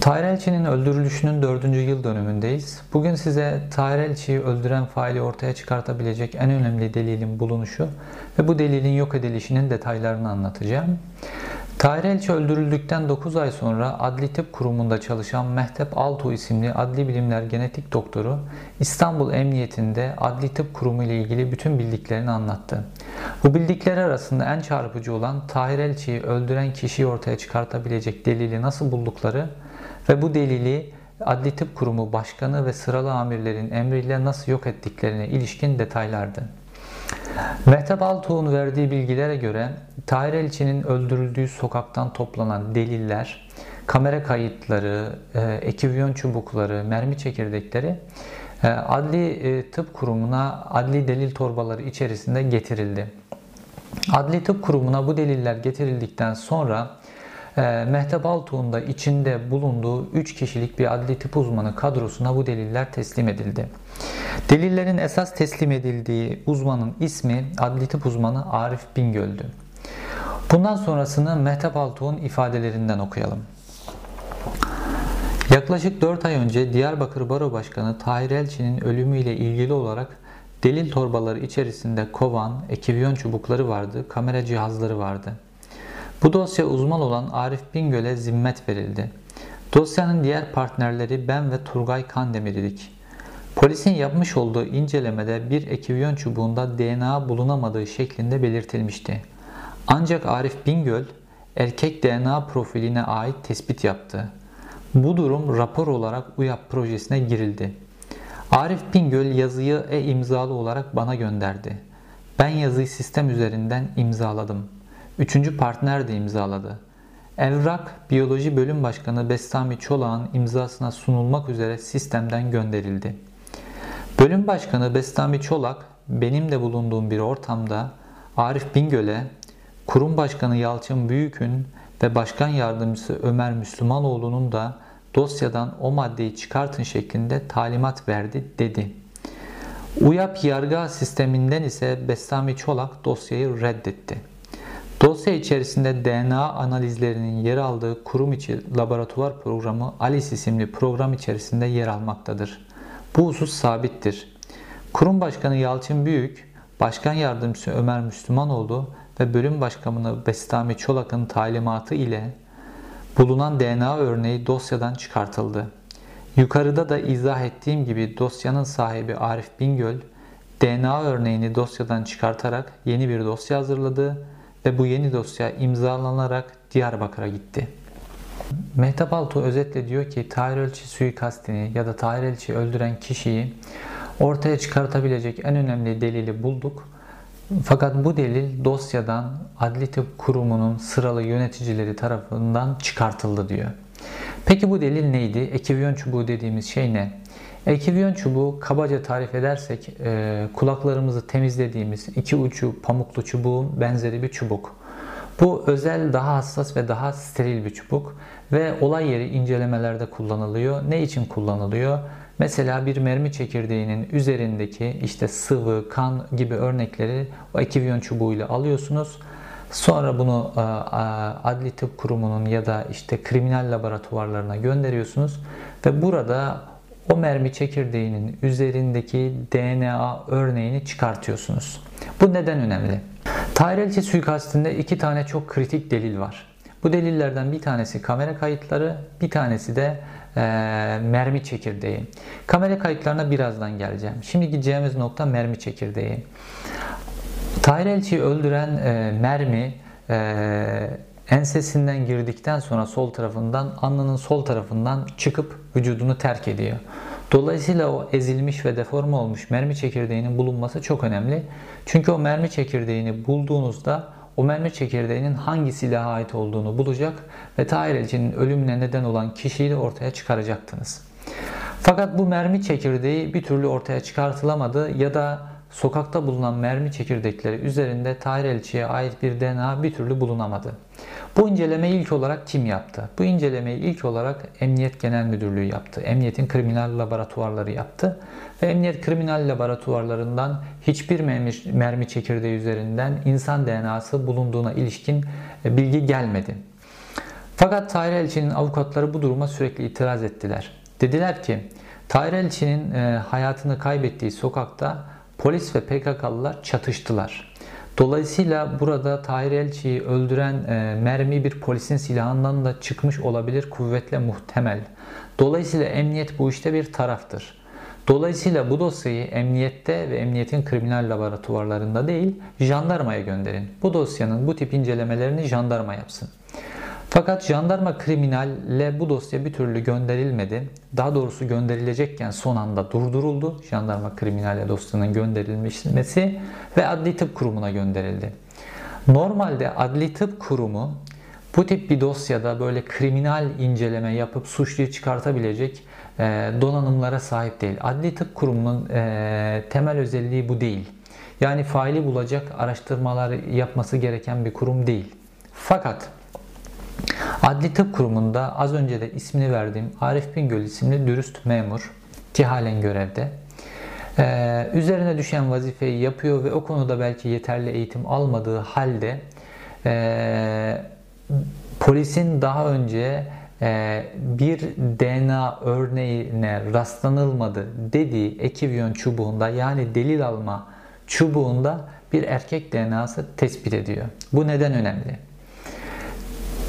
Tahir Elçi'nin öldürülüşünün 4. yıl dönümündeyiz. Bugün size Tahir Elçi'yi öldüren faili ortaya çıkartabilecek en önemli delilin bulunuşu ve bu delilin yok edilişinin detaylarını anlatacağım. Tahir Elçi öldürüldükten 9 ay sonra Adli Tıp Kurumu'nda çalışan Mehtap Altuğ isimli adli bilimler genetik doktoru İstanbul Emniyetinde Adli Tıp Kurumu ile ilgili bütün bildiklerini anlattı. Bu bildikleri arasında en çarpıcı olan Tahir Elçi'yi öldüren kişiyi ortaya çıkartabilecek delili nasıl buldukları ve bu delili Adli Tıp Kurumu Başkanı ve sıralı amirlerin emriyle nasıl yok ettiklerine ilişkin detaylardı. Mehtap Altuğ'un verdiği bilgilere göre Tahir Elçi'nin öldürüldüğü sokaktan toplanan deliller, kamera kayıtları, e, ekivyon çubukları, mermi çekirdekleri e, Adli e, Tıp Kurumu'na adli delil torbaları içerisinde getirildi. Adli Tıp Kurumu'na bu deliller getirildikten sonra Mehtap Altuğ'un da içinde bulunduğu 3 kişilik bir adli tıp uzmanı kadrosuna bu deliller teslim edildi. Delillerin esas teslim edildiği uzmanın ismi adli tıp uzmanı Arif Bingöl'dü. Bundan sonrasını Mehtap Altuğ'un ifadelerinden okuyalım. Yaklaşık 4 ay önce Diyarbakır Baro Başkanı Tahir Elçi'nin ölümüyle ilgili olarak delil torbaları içerisinde kovan, ekivyon çubukları vardı, kamera cihazları vardı. Bu dosya uzman olan Arif Bingöl'e zimmet verildi. Dosyanın diğer partnerleri ben ve Turgay Kandemir idik. Polisin yapmış olduğu incelemede bir ekivyon çubuğunda DNA bulunamadığı şeklinde belirtilmişti. Ancak Arif Bingöl erkek DNA profiline ait tespit yaptı. Bu durum rapor olarak UYAP projesine girildi. Arif Bingöl yazıyı e-imzalı olarak bana gönderdi. Ben yazıyı sistem üzerinden imzaladım. Üçüncü partner de imzaladı. Evrak, Biyoloji Bölüm Başkanı Bestami Çolak'ın imzasına sunulmak üzere sistemden gönderildi. Bölüm Başkanı Bestami Çolak, benim de bulunduğum bir ortamda Arif Bingöl'e, Kurum Başkanı Yalçın Büyük'ün ve Başkan Yardımcısı Ömer Müslümanoğlu'nun da dosyadan o maddeyi çıkartın şeklinde talimat verdi dedi. UYAP yargı sisteminden ise Bestami Çolak dosyayı reddetti. Dosya içerisinde DNA analizlerinin yer aldığı kurum içi laboratuvar programı ALICE isimli program içerisinde yer almaktadır. Bu husus sabittir. Kurum Başkanı Yalçın Büyük, Başkan Yardımcısı Ömer Müslümanoğlu ve Bölüm Başkanı Bestami Çolak'ın talimatı ile bulunan DNA örneği dosyadan çıkartıldı. Yukarıda da izah ettiğim gibi dosyanın sahibi Arif Bingöl, DNA örneğini dosyadan çıkartarak yeni bir dosya hazırladı ve bu yeni dosya imzalanarak Diyarbakır'a gitti. Mehtap Altuğ özetle diyor ki Tahir Elçi suikastini ya da Tahir Elçi öldüren kişiyi ortaya çıkartabilecek en önemli delili bulduk. Fakat bu delil dosyadan Adli Tıp Kurumu'nun sıralı yöneticileri tarafından çıkartıldı diyor. Peki bu delil neydi? Ekivyon çubuğu dediğimiz şey ne? Ekivyon çubuğu kabaca tarif edersek e, kulaklarımızı temizlediğimiz iki ucu pamuklu çubuğun benzeri bir çubuk. Bu özel, daha hassas ve daha steril bir çubuk ve olay yeri incelemelerde kullanılıyor. Ne için kullanılıyor? Mesela bir mermi çekirdeğinin üzerindeki işte sıvı, kan gibi örnekleri o ekivyon çubuğuyla alıyorsunuz. Sonra bunu e, Adli Tıp Kurumu'nun ya da işte kriminal laboratuvarlarına gönderiyorsunuz ve burada o mermi çekirdeğinin üzerindeki DNA örneğini çıkartıyorsunuz. Bu neden önemli? Tahir suikastinde iki tane çok kritik delil var. Bu delillerden bir tanesi kamera kayıtları, bir tanesi de e, mermi çekirdeği. Kamera kayıtlarına birazdan geleceğim. Şimdi gideceğimiz nokta mermi çekirdeği. Tahir Elçi'yi öldüren e, mermi e, ensesinden girdikten sonra sol tarafından, alnının sol tarafından çıkıp vücudunu terk ediyor. Dolayısıyla o ezilmiş ve deforme olmuş mermi çekirdeğinin bulunması çok önemli. Çünkü o mermi çekirdeğini bulduğunuzda o mermi çekirdeğinin hangi silaha ait olduğunu bulacak ve Tahir Elçi'nin ölümüne neden olan kişiyi de ortaya çıkaracaktınız. Fakat bu mermi çekirdeği bir türlü ortaya çıkartılamadı ya da sokakta bulunan mermi çekirdekleri üzerinde Tahir Elçi'ye ait bir DNA bir türlü bulunamadı. Bu incelemeyi ilk olarak kim yaptı? Bu incelemeyi ilk olarak Emniyet Genel Müdürlüğü yaptı. Emniyetin kriminal laboratuvarları yaptı. Ve Emniyet kriminal laboratuvarlarından hiçbir mermi, mermi çekirdeği üzerinden insan DNA'sı bulunduğuna ilişkin e, bilgi gelmedi. Fakat Tahir Elçi'nin avukatları bu duruma sürekli itiraz ettiler. Dediler ki Tahir Elçi'nin e, hayatını kaybettiği sokakta polis ve PKK'lılar çatıştılar. Dolayısıyla burada Tahir Elçi'yi öldüren e, mermi bir polisin silahından da çıkmış olabilir kuvvetle muhtemel. Dolayısıyla emniyet bu işte bir taraftır. Dolayısıyla bu dosyayı emniyette ve emniyetin kriminal laboratuvarlarında değil jandarmaya gönderin. Bu dosyanın bu tip incelemelerini jandarma yapsın. Fakat jandarma kriminalle bu dosya bir türlü gönderilmedi. Daha doğrusu gönderilecekken son anda durduruldu. Jandarma kriminalle dosyanın gönderilmesi ve adli tıp kurumuna gönderildi. Normalde adli tıp kurumu bu tip bir dosyada böyle kriminal inceleme yapıp suçluyu çıkartabilecek e, donanımlara sahip değil. Adli tıp kurumunun e, temel özelliği bu değil. Yani faili bulacak araştırmalar yapması gereken bir kurum değil. Fakat Adli Tıp Kurumu'nda az önce de ismini verdiğim Arif Bingöl isimli dürüst memur ki görevde. Ee, üzerine düşen vazifeyi yapıyor ve o konuda belki yeterli eğitim almadığı halde e, polisin daha önce e, bir DNA örneğine rastlanılmadı dediği ekivyon çubuğunda yani delil alma çubuğunda bir erkek DNA'sı tespit ediyor. Bu neden önemli?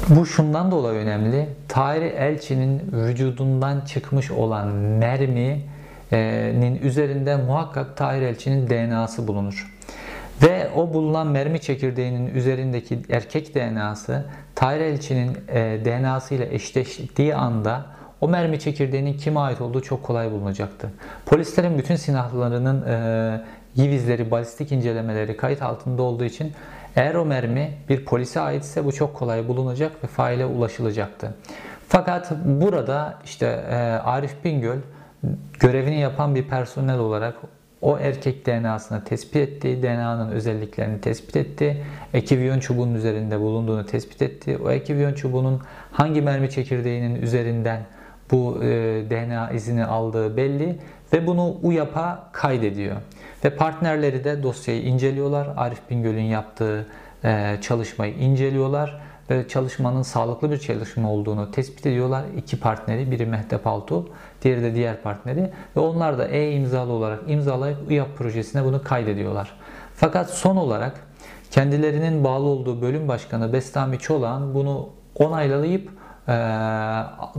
Bu şundan dolayı önemli. Tahir Elçi'nin vücudundan çıkmış olan merminin üzerinde muhakkak Tahir Elçi'nin DNA'sı bulunur. Ve o bulunan mermi çekirdeğinin üzerindeki erkek DNA'sı Tahir Elçi'nin e, DNA'sı ile eşleştiği anda o mermi çekirdeğinin kime ait olduğu çok kolay bulunacaktı. Polislerin bütün silahlarının e, yivizleri, balistik incelemeleri kayıt altında olduğu için eğer o mermi bir polise aitse bu çok kolay bulunacak ve faile ulaşılacaktı. Fakat burada işte e, Arif Bingöl görevini yapan bir personel olarak o erkek DNA'sını tespit etti, DNA'nın özelliklerini tespit etti, ekiviyon çubuğunun üzerinde bulunduğunu tespit etti. O ekiviyon çubuğunun hangi mermi çekirdeğinin üzerinden bu e, DNA izini aldığı belli ve bunu UYAP'a kaydediyor. Ve partnerleri de dosyayı inceliyorlar. Arif Bingöl'ün yaptığı e, çalışmayı inceliyorlar ve çalışmanın sağlıklı bir çalışma olduğunu tespit ediyorlar. İki partneri, biri Mehtap Altuğ, diğeri de diğer partneri ve onlar da e-imzalı olarak imzalayıp UYAP projesine bunu kaydediyorlar. Fakat son olarak kendilerinin bağlı olduğu bölüm başkanı Bestami Çolak'ın bunu onaylayıp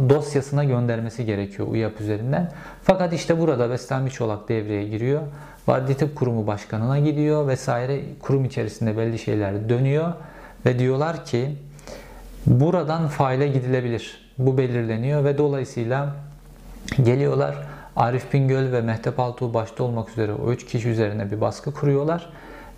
dosyasına göndermesi gerekiyor UYAP üzerinden. Fakat işte burada Bestami Çolak devreye giriyor. Adli Tıp Kurumu Başkanı'na gidiyor vesaire. Kurum içerisinde belli şeyler dönüyor ve diyorlar ki buradan faile gidilebilir. Bu belirleniyor ve dolayısıyla geliyorlar Arif Bingöl ve Mehtap Altuğ başta olmak üzere o üç kişi üzerine bir baskı kuruyorlar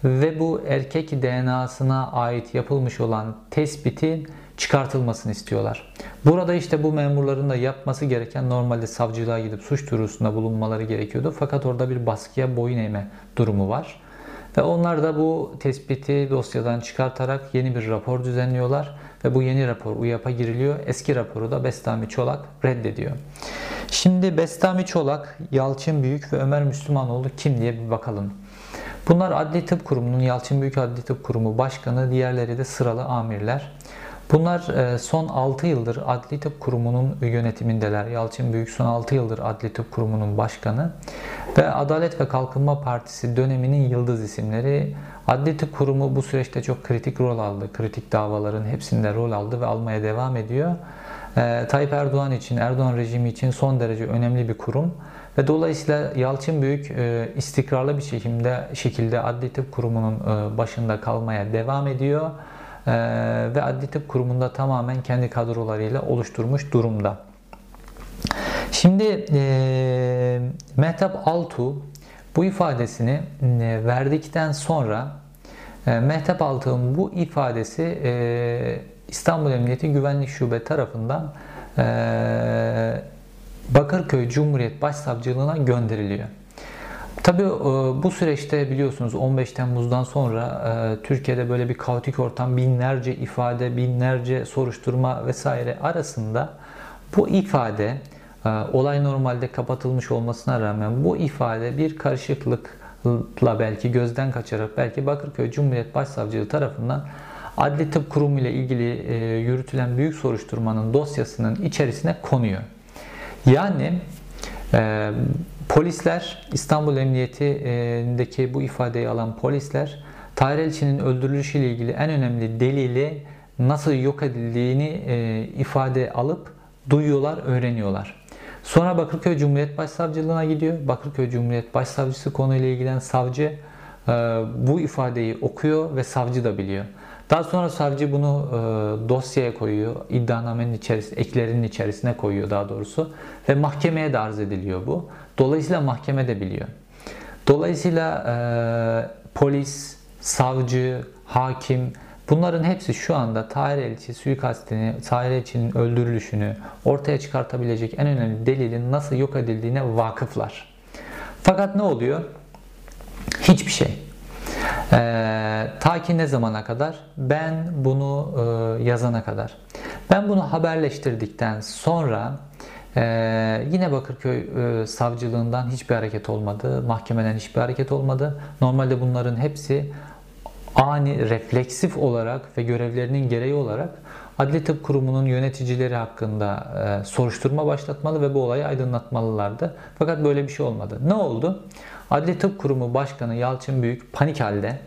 ve bu erkek DNA'sına ait yapılmış olan tespitin çıkartılmasını istiyorlar. Burada işte bu memurların da yapması gereken normalde savcılığa gidip suç duyurusunda bulunmaları gerekiyordu. Fakat orada bir baskıya boyun eğme durumu var. Ve onlar da bu tespiti dosyadan çıkartarak yeni bir rapor düzenliyorlar. Ve bu yeni rapor UYAP'a giriliyor. Eski raporu da Bestami Çolak reddediyor. Şimdi Bestami Çolak, Yalçın Büyük ve Ömer Müslümanoğlu kim diye bir bakalım. Bunlar Adli Tıp Kurumu'nun Yalçın Büyük Adli Tıp Kurumu Başkanı, diğerleri de sıralı amirler. Bunlar e, son 6 yıldır Adli Tıp Kurumu'nun yönetimindeler. Yalçın Büyük son 6 yıldır Adli Tıp Kurumu'nun başkanı ve Adalet ve Kalkınma Partisi döneminin yıldız isimleri. Adli Tıp Kurumu bu süreçte çok kritik rol aldı. Kritik davaların hepsinde rol aldı ve almaya devam ediyor. E, Tayyip Erdoğan için, Erdoğan rejimi için son derece önemli bir kurum. Ve dolayısıyla Yalçın Büyük e, istikrarlı bir şekilde, şekilde Adli Tıp Kurumu'nun başında kalmaya devam ediyor. Ee, ve Adli Tıp Kurumu'nda tamamen kendi kadrolarıyla oluşturmuş durumda. Şimdi e, Mehtap Altuğ bu ifadesini e, verdikten sonra e, Mehtap Altuğ'un bu ifadesi e, İstanbul Emniyeti Güvenlik Şube tarafından e, Bakırköy Cumhuriyet Başsavcılığına gönderiliyor. Tabii e, bu süreçte biliyorsunuz 15 Temmuz'dan sonra e, Türkiye'de böyle bir kaotik ortam, binlerce ifade, binlerce soruşturma vesaire arasında bu ifade e, olay normalde kapatılmış olmasına rağmen bu ifade bir karışıklıkla belki gözden kaçarak belki Bakırköy Cumhuriyet Başsavcılığı tarafından Adli Tıp Kurumu ile ilgili yürütülen büyük soruşturmanın dosyasının içerisine konuyor. Yani polisler İstanbul Emniyeti'ndeki bu ifadeyi alan polisler Tahir Elçi'nin öldürülüşüyle ilgili en önemli delili nasıl yok edildiğini e, ifade alıp duyuyorlar, öğreniyorlar. Sonra Bakırköy Cumhuriyet Başsavcılığına gidiyor. Bakırköy Cumhuriyet Başsavcısı konuyla ilgilen savcı e, bu ifadeyi okuyor ve savcı da biliyor. Daha sonra savcı bunu e, dosyaya koyuyor. iddianamenin içerisine, eklerinin içerisine koyuyor daha doğrusu. Ve mahkemeye de arz ediliyor bu. Dolayısıyla mahkeme de biliyor. Dolayısıyla e, polis, savcı, hakim bunların hepsi şu anda Tahir Elçi suikastini, Tahir Elçi'nin öldürülüşünü ortaya çıkartabilecek en önemli delilin nasıl yok edildiğine vakıflar. Fakat ne oluyor? Hiçbir şey. Ee, ta ki ne zamana kadar? Ben bunu e, yazana kadar. Ben bunu haberleştirdikten sonra e, yine Bakırköy e, savcılığından hiçbir hareket olmadı. Mahkemeden hiçbir hareket olmadı. Normalde bunların hepsi ani refleksif olarak ve görevlerinin gereği olarak Adli Tıp Kurumu'nun yöneticileri hakkında e, soruşturma başlatmalı ve bu olayı aydınlatmalılardı. Fakat böyle bir şey olmadı. Ne oldu? Adli Tıp Kurumu Başkanı Yalçın Büyük panik halde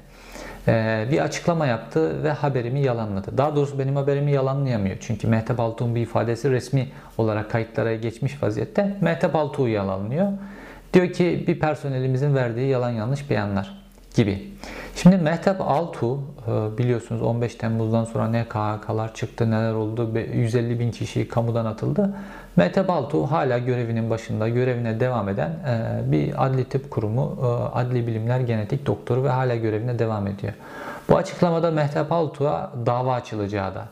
bir açıklama yaptı ve haberimi yalanladı. Daha doğrusu benim haberimi yalanlayamıyor. Çünkü Mehtap Altuğ'un bir ifadesi resmi olarak kayıtlara geçmiş vaziyette. Mehtap Altuğ'u yalanlıyor. Diyor ki bir personelimizin verdiği yalan yanlış beyanlar gibi. Şimdi Mehtap Altuğ e, biliyorsunuz 15 Temmuz'dan sonra ne KHK'lar çıktı neler oldu 150 bin kişi kamudan atıldı. Mehtap Altuğ hala görevinin başında görevine devam eden e, bir adli tıp kurumu e, adli bilimler genetik doktoru ve hala görevine devam ediyor. Bu açıklamada Mehtap Altuğ'a dava açılacağı da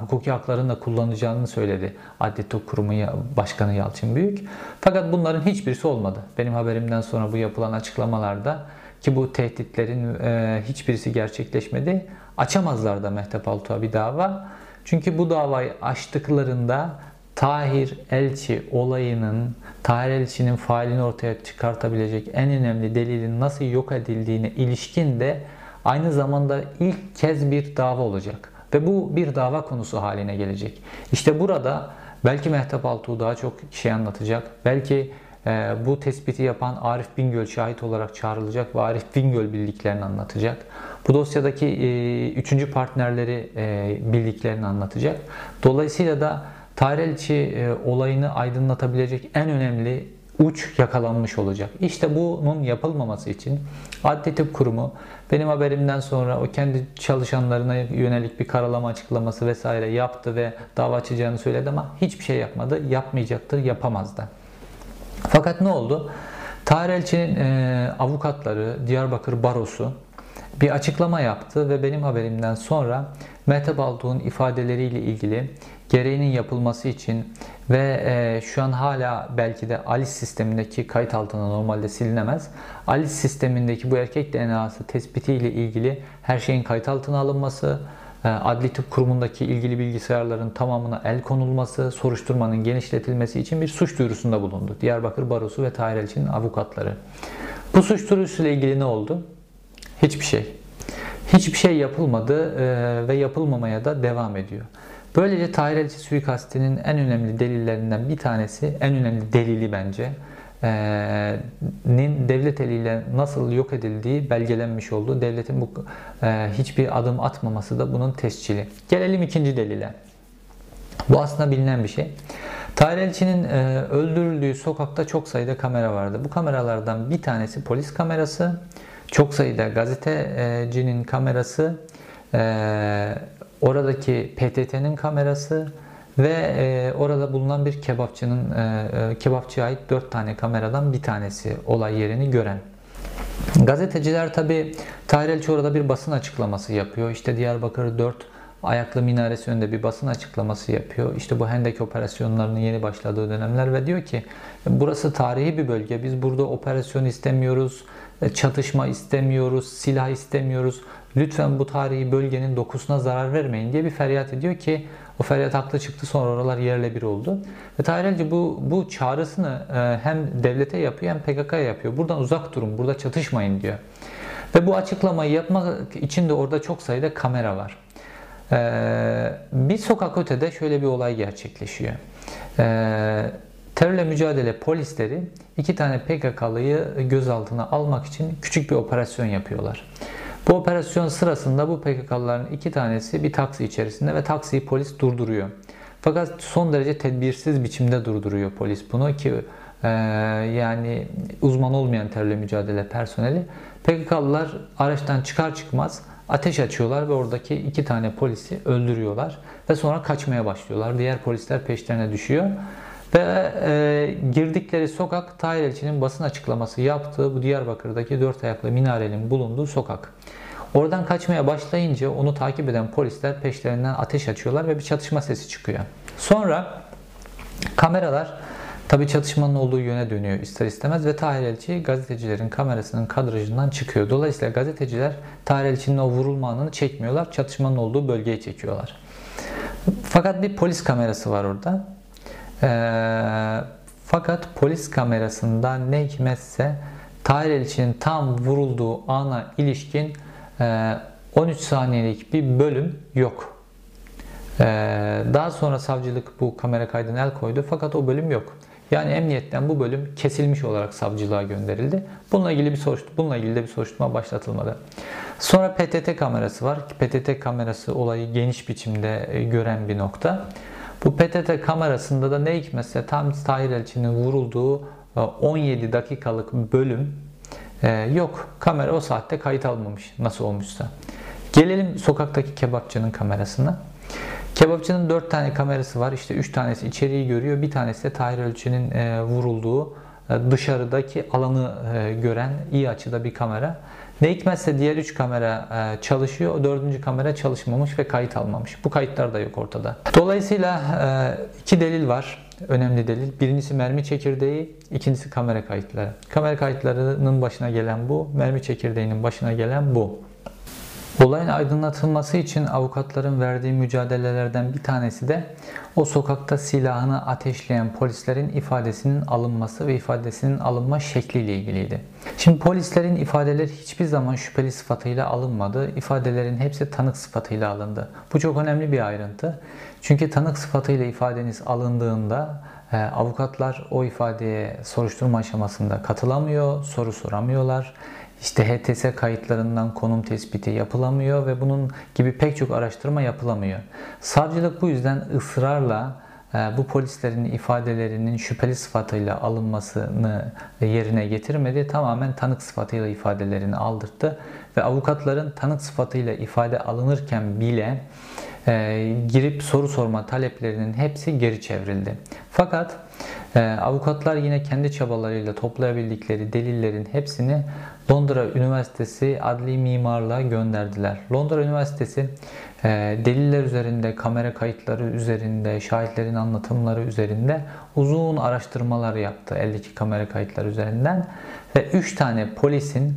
hukuki haklarını da kullanacağını söyledi Adli Tıp Kurumu Başkanı Yalçın Büyük. Fakat bunların hiçbirisi olmadı. Benim haberimden sonra bu yapılan açıklamalarda ki bu tehditlerin e, hiçbirisi gerçekleşmedi. Açamazlar da Mehtap Altuğ'a bir dava. Çünkü bu davayı açtıklarında Tahir Elçi olayının, Tahir Elçi'nin failini ortaya çıkartabilecek en önemli delilin nasıl yok edildiğine ilişkin de aynı zamanda ilk kez bir dava olacak. Ve bu bir dava konusu haline gelecek. İşte burada belki Mehtap Altuğ daha çok şey anlatacak. Belki bu tespiti yapan Arif Bingöl şahit olarak çağrılacak ve Arif Bingöl bildiklerini anlatacak. Bu dosyadaki e, üçüncü partnerleri e, bildiklerini anlatacak. Dolayısıyla da Tarelçi e, olayını aydınlatabilecek en önemli uç yakalanmış olacak. İşte bunun yapılmaması için Adli Tıp Kurumu benim haberimden sonra o kendi çalışanlarına yönelik bir karalama açıklaması vesaire yaptı ve dava açacağını söyledi ama hiçbir şey yapmadı. Yapmayacaktır, yapamaz da. Fakat ne oldu? Tahir Elçi'nin e, avukatları, Diyarbakır Barosu bir açıklama yaptı ve benim haberimden sonra Mete Baltuğ'un ifadeleriyle ilgili gereğinin yapılması için ve e, şu an hala belki de ALIS sistemindeki kayıt altına normalde silinemez. ALIS sistemindeki bu erkek DNA'sı tespiti ile ilgili her şeyin kayıt altına alınması, Adli Tıp Kurumu'ndaki ilgili bilgisayarların tamamına el konulması, soruşturmanın genişletilmesi için bir suç duyurusunda bulundu. Diyarbakır Barosu ve Tahir Elçi'nin avukatları. Bu suç duyurusuyla ilgili ne oldu? Hiçbir şey. Hiçbir şey yapılmadı e, ve yapılmamaya da devam ediyor. Böylece Tahir Elçi suikastinin en önemli delillerinden bir tanesi, en önemli delili bence, nin devlet eliyle nasıl yok edildiği belgelenmiş oldu. Devletin bu e, hiçbir adım atmaması da bunun tescili. Gelelim ikinci delile. Bu aslında bilinen bir şey. Tahir Elçi'nin e, öldürüldüğü sokakta çok sayıda kamera vardı. Bu kameralardan bir tanesi polis kamerası, çok sayıda gazetecinin kamerası, oradaki PTT'nin kamerası ve e, orada bulunan bir kebapçının e, e, kebapçıya ait 4 tane kameradan bir tanesi olay yerini gören. Gazeteciler tabi Tahir Elçi orada bir basın açıklaması yapıyor. İşte Diyarbakır 4 ayaklı minaresi önünde bir basın açıklaması yapıyor. İşte bu Hendek operasyonlarının yeni başladığı dönemler ve diyor ki burası tarihi bir bölge. Biz burada operasyon istemiyoruz, çatışma istemiyoruz, silah istemiyoruz. Lütfen bu tarihi bölgenin dokusuna zarar vermeyin diye bir feryat ediyor ki o feryat haklı çıktı sonra oralar yerle bir oldu. Ve Tahir bu, bu çağrısını e, hem devlete yapıyor hem PKK'ya yapıyor. Buradan uzak durun, burada çatışmayın diyor. Ve bu açıklamayı yapmak için de orada çok sayıda kamera var. Ee, bir sokak ötede şöyle bir olay gerçekleşiyor. Ee, terörle mücadele polisleri iki tane PKK'lıyı gözaltına almak için küçük bir operasyon yapıyorlar. Bu operasyon sırasında bu PKK'lıların iki tanesi bir taksi içerisinde ve taksiyi polis durduruyor. Fakat son derece tedbirsiz biçimde durduruyor polis bunu ki e, yani uzman olmayan terörle mücadele personeli PKK'lılar araçtan çıkar çıkmaz ateş açıyorlar ve oradaki iki tane polisi öldürüyorlar ve sonra kaçmaya başlıyorlar. Diğer polisler peşlerine düşüyor. Ve e, girdikleri sokak Tahir Elçi'nin basın açıklaması yaptığı bu Diyarbakır'daki dört ayaklı minarenin bulunduğu sokak. Oradan kaçmaya başlayınca onu takip eden polisler peşlerinden ateş açıyorlar ve bir çatışma sesi çıkıyor. Sonra kameralar tabi çatışmanın olduğu yöne dönüyor ister istemez ve Tahir Elçi gazetecilerin kamerasının kadrajından çıkıyor. Dolayısıyla gazeteciler Tahir Elçi'nin o vurulma anını çekmiyorlar. Çatışmanın olduğu bölgeyi çekiyorlar. Fakat bir polis kamerası var orada. Ee, fakat polis kamerasında ne hikmetse Tahir Elçi'nin tam vurulduğu ana ilişkin 13 e, saniyelik bir bölüm yok. E, daha sonra savcılık bu kamera kaydına el koydu fakat o bölüm yok. Yani emniyetten bu bölüm kesilmiş olarak savcılığa gönderildi. Bununla ilgili bir soruşturma, bununla ilgili de bir soruşturma başlatılmadı. Sonra PTT kamerası var. PTT kamerası olayı geniş biçimde e, gören bir nokta. Bu PTT kamerasında da ne hikmetse tam Tahir Elçi'nin vurulduğu 17 dakikalık bölüm ee, yok. Kamera o saatte kayıt almamış. Nasıl olmuşsa. Gelelim sokaktaki kebapçının kamerasına. Kebapçının 4 tane kamerası var. İşte 3 tanesi içeriği görüyor. Bir tanesi de Tahir Ölçü'nün e, vurulduğu e, dışarıdaki alanı e, gören iyi açıda bir kamera. Ne hikmetse diğer 3 kamera e, çalışıyor. O 4. kamera çalışmamış ve kayıt almamış. Bu kayıtlar da yok ortada. Dolayısıyla e, iki delil var önemli delil. Birincisi mermi çekirdeği, ikincisi kamera kayıtları. Kamera kayıtlarının başına gelen bu, mermi çekirdeğinin başına gelen bu. Olayın aydınlatılması için avukatların verdiği mücadelelerden bir tanesi de o sokakta silahını ateşleyen polislerin ifadesinin alınması ve ifadesinin alınma şekliyle ilgiliydi. Şimdi polislerin ifadeleri hiçbir zaman şüpheli sıfatıyla alınmadı. İfadelerin hepsi tanık sıfatıyla alındı. Bu çok önemli bir ayrıntı. Çünkü tanık sıfatıyla ifadeniz alındığında e, avukatlar o ifadeye soruşturma aşamasında katılamıyor, soru soramıyorlar işte HTS kayıtlarından konum tespiti yapılamıyor ve bunun gibi pek çok araştırma yapılamıyor. Savcılık bu yüzden ısrarla e, bu polislerin ifadelerinin şüpheli sıfatıyla alınmasını yerine getirmedi. Tamamen tanık sıfatıyla ifadelerini aldırdı ve avukatların tanık sıfatıyla ifade alınırken bile e, girip soru sorma taleplerinin hepsi geri çevrildi. Fakat e, avukatlar yine kendi çabalarıyla toplayabildikleri delillerin hepsini Londra Üniversitesi Adli Mimarlığa gönderdiler. Londra Üniversitesi e, deliller üzerinde, kamera kayıtları üzerinde, şahitlerin anlatımları üzerinde uzun araştırmalar yaptı eldeki kamera kayıtları üzerinden ve 3 tane polisin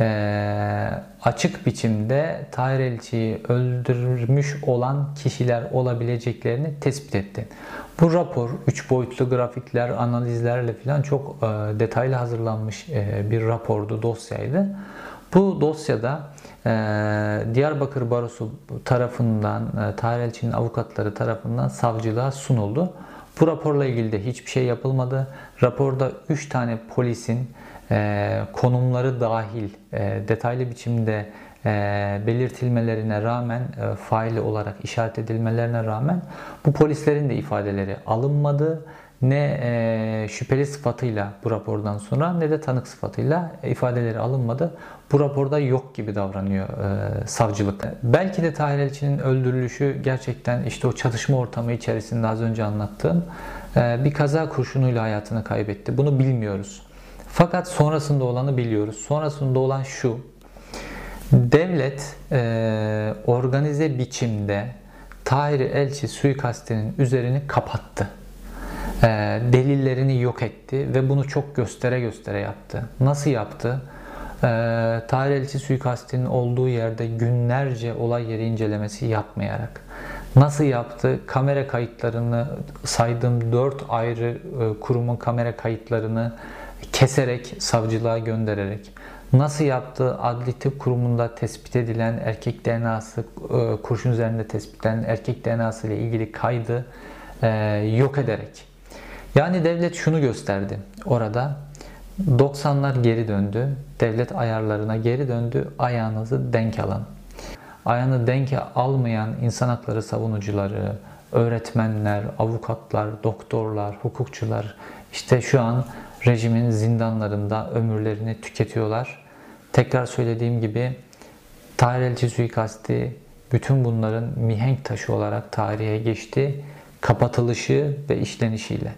e, açık biçimde Tahir Elçi'yi öldürmüş olan kişiler olabileceklerini tespit etti. Bu rapor 3 boyutlu grafikler, analizlerle falan çok e, detaylı hazırlanmış e, bir rapordu, dosyaydı. Bu dosyada e, Diyarbakır Barosu tarafından, e, Tahir Elçi'nin avukatları tarafından savcılığa sunuldu. Bu raporla ilgili de hiçbir şey yapılmadı. Raporda 3 tane polisin e, konumları dahil e, detaylı biçimde e, belirtilmelerine rağmen e, faili olarak işaret edilmelerine rağmen bu polislerin de ifadeleri alınmadı. Ne e, şüpheli sıfatıyla bu rapordan sonra ne de tanık sıfatıyla ifadeleri alınmadı. Bu raporda yok gibi davranıyor savcılık. Belki de Tahir Elçi'nin öldürülüşü gerçekten işte o çatışma ortamı içerisinde az önce anlattığım bir kaza kurşunuyla hayatını kaybetti. Bunu bilmiyoruz. Fakat sonrasında olanı biliyoruz. Sonrasında olan şu. Devlet e, organize biçimde Tahir Elçi suikastinin üzerini kapattı. E, delillerini yok etti ve bunu çok göstere göstere yaptı. Nasıl yaptı? E, Tahir Elçi suikastinin olduğu yerde günlerce olay yeri incelemesi yapmayarak. Nasıl yaptı? Kamera kayıtlarını saydığım dört ayrı e, kurumun kamera kayıtlarını keserek, savcılığa göndererek. nasıl yaptığı adli tıp kurumunda tespit edilen erkek DNA'sı, e, kurşun üzerinde tespit edilen erkek DNA'sı ile ilgili kaydı e, yok ederek. Yani devlet şunu gösterdi orada. 90'lar geri döndü. Devlet ayarlarına geri döndü. Ayağınızı denk alın. Ayağını denk almayan insan hakları savunucuları, öğretmenler, avukatlar, doktorlar, hukukçular işte şu an rejimin zindanlarında ömürlerini tüketiyorlar. Tekrar söylediğim gibi Tahir suikasti bütün bunların mihenk taşı olarak tarihe geçti. Kapatılışı ve işlenişiyle.